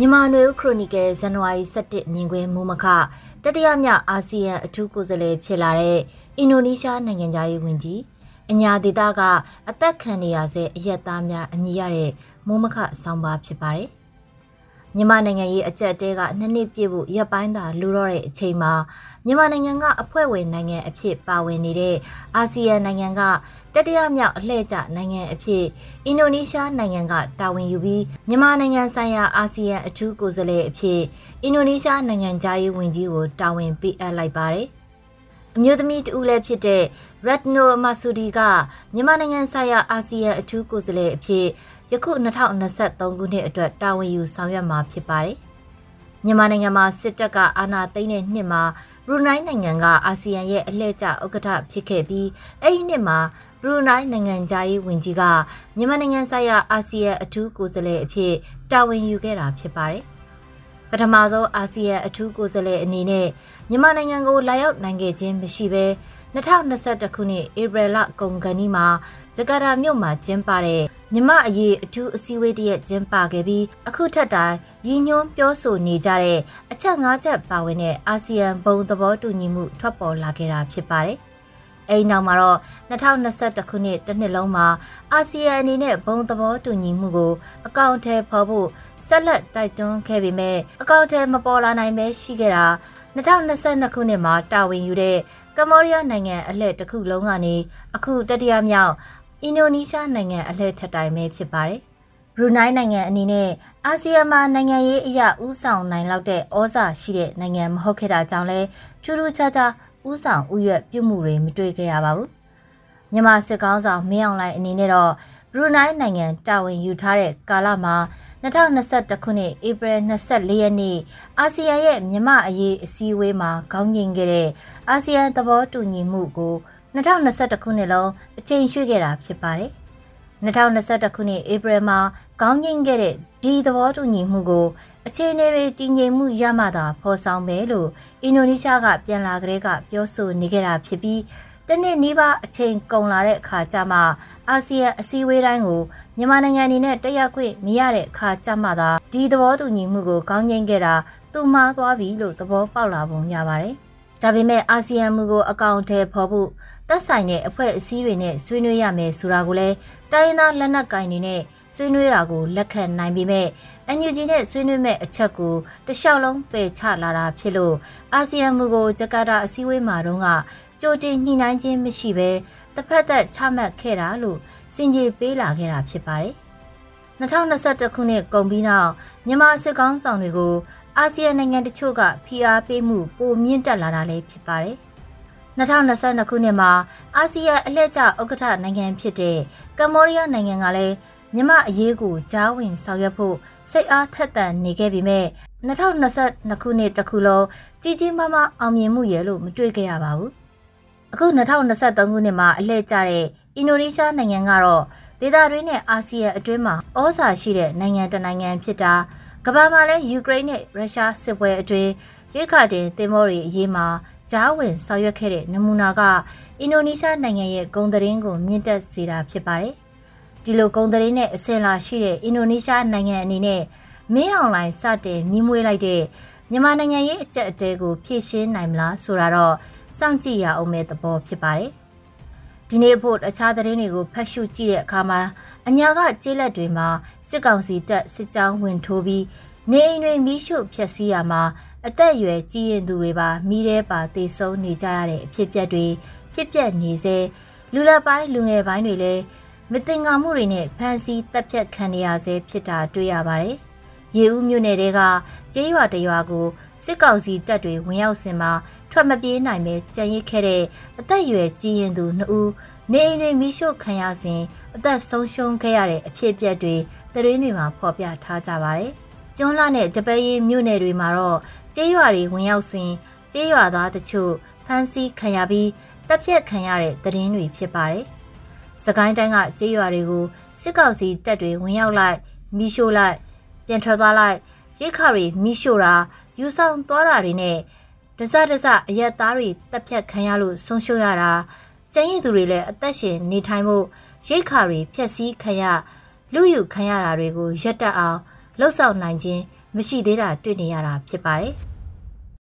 မြန်မာနွေဦးခရိုနီကယ်ဇန်နဝါရီ17မြင်ကွင်းမူမခတတိယမြောက်အာဆီယံအထူးကိုယ်စားလှယ်ဖြစ်လာတဲ့အင်ဒိုနီးရှားနိုင်ငံသားရေးဝန်ကြီးအညာဒေတာကအသက်ခံနေရဆဲအရက်သားများအမည်ရတဲ့မိုးမခဆောင်းပါဖြစ်ပါတယ် မြန်မာနိုင်ငံရေးအကြက်တဲကနှစ်နှစ်ပြည့်ဖို့ရပ်ပိုင်းသာလူတော့တဲ့အချိန်မှာမြန်မာနိုင်ငံကအဖွဲ့ဝင်နိုင်ငံအဖြစ်ပါဝင်နေတဲ့အာဆီယံနိုင်ငံကတတိယမြောက်အလှည့်ကျနိုင်ငံအဖြစ်အင်ဒိုနီးရှားနိုင်ငံကတာဝန်ယူပြီးမြန်မာနိုင်ငံဆိုင်ရာအာဆီယံအထူးကိုယ်စားလှယ်အဖြစ်အင်ဒိုနီးရှားနိုင်ငံသားရေးဝန်ကြီးကိုတာဝန်ပေးအပ်လိုက်ပါတယ်အမျိုးသမီးတဦးလည်းဖြစ်တဲ့ Ratno Masudi ကမြန်မာနိုင်ငံဆိုင်ရာအာဆီယံအထူးကိုယ်စားလှယ်အဖြစ် ယခု2023ခုနှစ်အတွက်တာဝန်ယူဆောင်ရွက်မှာဖြစ်ပါတယ်။မြန်မာနိုင်ငံမှာစစ်တပ်ကအာဏာသိမ်းတဲ့နှစ်မှာဘရူနိုင်းနိုင်ငံကအာဆီယံရဲ့အလှည့်ကျဥက္ကဋ္ဌဖြစ်ခဲ့ပြီးအဲ့ဒီနှစ်မှာဘရူနိုင်းနိုင်ငံသားရေးဝန်ကြီးကမြန်မာနိုင်ငံဆိုင်ရာအာဆီယံအထူးကိုယ်စားလှယ်အဖြစ်တာဝန်ယူခဲ့တာဖြစ်ပါတယ်။ ပထမဆုံးအာဆီယံအထူးကိုယ်စားလှယ်အနေနဲ့မြန်မာနိုင်ငံကိုလာရောက်နိုင်ခဲ့ခြင်းမရှိဘဲ2021ခုနှစ်ဧပြီလကုန်ကဏီမှာဂျကာတာမြို့မှာကျင်းပတဲ့မြမအရေးအထူးအစည်းအဝေးတရက်ကျင်းပခဲ့ပြီးအခုထက်တိုင်ရည်ညွှန်းပြောဆိုနေကြတဲ့အချက်၅ချက်ပါဝင်တဲ့အာဆီယံဘုံသဘောတူညီမှုထွက်ပေါ်လာခဲ့တာဖြစ်ပါတယ်။ အဲဒီနောက်မှာတော့2021ခုနှစ်တစ်နှစ်လုံးမှာအာဆီယံအနေနဲ့ဘုံသဘောတူညီမှုကိုအကောင့်ထဲဖော်ဖို့ဆက်လက်တိုက်တွန်းခဲ့ပေမဲ့အကောင့်ထဲမပေါ်လာနိုင်ပဲရှိခဲ့တာ2022ခုနှစ်မှာတာဝန်ယူတဲ့ကမ္ဘောဒီးယားနိုင်ငံအလှည့်တစ်ခုလုံးကနေအခုတတိယမြောက်အင်ဒိုနီးရှားနိုင်ငံအလှည့်ထက်တိုင်ပဲဖြစ်ပါတယ်။ဘရူနိုင်းနိုင်ငံအနေနဲ့အာဆီယံမှာနိုင်ငံရေးအရာဥဆောင်နိုင်လောက်တဲ့ဩဇာရှိတဲ့နိုင်ငံမဟုတ်ခဲ့တာကြောင့်လဲထူးထူးခြားခြား ဥဆောင်ဥရွက်ပြုမှုတွေမတွေ့ခဲ့ရပါဘူး။မြန်မာစစ်ကောင်းဆောင်မင်းအောင်လှိုင်အနေနဲ့တော့ဘရူနိုင်းနိုင်ငံတာဝန်ယူထားတဲ့ကာလမှာ2021ခုနှစ်ဧပြီ24ရက်နေ့အာဆီယံရဲ့မြမအရေးအစည်းအဝေးမှာခေါင်းငင်ခဲ့တဲ့အာဆီယံသဘောတူညီမှုကို2021ခုနှစ်လုံးအချိန်ရွှေ့ခဲ့တာဖြစ်ပါတယ်။ 2021ခုနှစ်ဧပြီမှာခေါင်းငင်ခဲ့တဲ့ဒီသဘောတူညီမှုကိုအခြေအနေတွေတည်ငြိမ်မှုရမှသာဖော်ဆောင်မယ်လို့အင်ဒိုနီးရှားကပြန်လာကြတဲ့ကပြောဆိုနေကြတာဖြစ်ပြီးတနေ့နီးပါးအချိန်ကုန်လာတဲ့အခါကျမှအာဆီယံအစည်းအဝေးတိုင်းကိုမြန်မာနိုင်ငံအနေနဲ့တက်ရောက်ခွင့်မရတဲ့အခါကျမှသာဒီသဘောတူညီမှုကိုခေါင်းငိမ့်ခဲ့တာသူမှားသွားပြီလို့သဘောပေါက်လာပုံရပါတယ်။ ဒါပေမဲ့အာဆီယံမူကိုအကောင့်ထဲဖော်ဖို့သက်ဆိုင်တဲ့အဖွဲ့အစည်းတွေနဲ့ဆွေးနွေးရမယ်ဆိုတာကိုလည်းတိုင်းရင်းသားလက်နက်ကိုင်တွေနဲ့ဆွေးနွေးတာကိုလက်ခံနိုင်ပေမဲ့အန်ယူဂျီနဲ့ဆွေးနွေးမဲ့အချက်ကိုတလျှောက်လုံးပယ်ချလာတာဖြစ်လို့အာဆီယံမူကိုဂျကာတာအစည်းအဝေးမှာတော့ကကြိုတင်ညှိနှိုင်းခြင်းမရှိဘဲတစ်ဖက်သက်ချမှတ်ခဲ့တာလို့စင်ကြေပေးလာခဲ့တာဖြစ်ပါတယ်။2021ခုနှစ်ကုန်ပြီးနောက်မြန်မာစစ်ကောင်းဆောင်တွေကို အာဆီယံနိုင်ငံတချို့ကဖိအားပေးမှုပိုမြင့်တက်လာတာလည်းဖြစ်ပါတယ်။2022ခုနှစ်မှာအာဆီယံအလှည့်ကျဥက္ကဋ္ဌနိုင်ငံဖြစ်တဲ့ကမ္ဘောဒီးယားနိုင်ငံကလည်းမြမအရေးကိုကြားဝင်ဆောင်ရွက်ဖို့စိတ်အားထက်သန်နေခဲ့ပေမဲ့2022ခုနှစ်တခုလုံးကြီးကြီးမားမားအောင်မြင်မှုရဲ့လို့မတွေ့ခဲ့ရပါဘူး။အခု2023ခုနှစ်မှာအလှည့်ကျတဲ့အင်ဒိုနီးရှားနိုင်ငံကတော့ဒေသတွင်းနဲ့အာဆီယံအတွင်းမှာဩဇာရှိတဲ့နိုင်ငံတစ်နိုင်ငံဖြစ်တာ ကမ္ဘာမှာလည်းယူကရိန်းနဲ့ရုရှားစစ်ပွဲအတွင်းရိခါတင်တင်မောတွေအရေးမှာကြားဝင်ဆောင်ရွက်ခဲ့တဲ့နမူနာကအင်ဒိုနီးရှားနိုင်ငံရဲ့ဂုံသတင်းကိုမြင့်တက်စေတာဖြစ်ပါတယ်။ဒီလိုဂုံသတင်းနဲ့အစင်လာရှိတဲ့အင်ဒိုနီးရှားနိုင်ငံအနေနဲ့မင်းအောင်လိုင်းစတင်မြင်းမွေးလိုက်တဲ့မြန်မာနိုင်ငံရဲ့အကြက်အတဲကိုဖြည့်ရှင်းနိုင်မလားဆိုတာတော့စောင့်ကြည့်ရအောင်မဲ့သဘောဖြစ်ပါတယ်။ ဒီနေ့ဖို့အခြားသတင်းတွေကိုဖတ်ရှုကြည့်တဲ့အခါမှာအညာကကျေးလက်တွေမှာစစ်ကောင်စီတပ်စစ်ကြောင်းဝင်ထိုးပြီးနေအိမ်တွေမီးရှို့ဖျက်ဆီးရမှာအသက်အရွယ်ကြီးရင်သူတွေပါမိတဲ့ပါသေဆုံးနေကြရတဲ့အဖြစ်ပြက်တွေဖြစ်ပျက်နေစေလူလက်ပိုင်းလူငယ်ပိုင်းတွေလည်းမတင်ငါမှုတွေနဲ့ဖမ်းဆီးတပ်ဖြတ်ခံရဆဲဖြစ်တာတွေ့ရပါတယ်။ရေဦးမြို့နယ်တဲကကျေးရွာတရွာကိုစစ်ကောင်စီတပ်တွေဝင်ရောက်စင်မှာ ထွက်မပြေးနိုင်ပဲကြံရစ်ခဲ့တဲ့အသက်အရွယ်ကြီးရင်သူနှစ်ဦးနေအိမ်တွေမိရှို့ခံရစဉ်အသက်ဆုံးရှုံးခဲ့ရတဲ့အဖြစ်အပျက်တွေသတင်းတွေမှာဖော်ပြထားကြပါတယ်။ကျွန်းလာနဲ့တပည့်ရင်မြို့နယ်တွေမှာတော့ကျေးရွာတွေဝင်ရောက်စဉ်ကျေးရွာသားတချို့ဖမ်းဆီးခံရပြီးတပ်ဖြတ်ခံရတဲ့သတင်းတွေဖြစ်ပါတယ်။စကိုင်းတိုင်းကကျေးရွာတွေကိုစစ်ကောင်စီတပ်တွေဝင်ရောက်လိုက်မိရှို့လိုက်ပြန်ထွက်သွားလိုက်ရိခါတွေမိရှို့တာယူဆောင်သွားတာတွေနဲ့ ဒဇဒဇအရက်သားတွေတပ်ဖြတ်ခံရလို့ဆုံးရှုံးရတာကျန်းရည်သူတွေလည်းအသက်ရှင်နေထိုင်ဖို့ရိခါတွေဖျက်ဆီးခံရလူယူခံရတာတွေကိုရပ်တန့်အောင်လှုပ်ဆောင်နိုင်ခြင်းမရှိသေးတာတွေ့နေရတာဖြစ်ပါတယ်။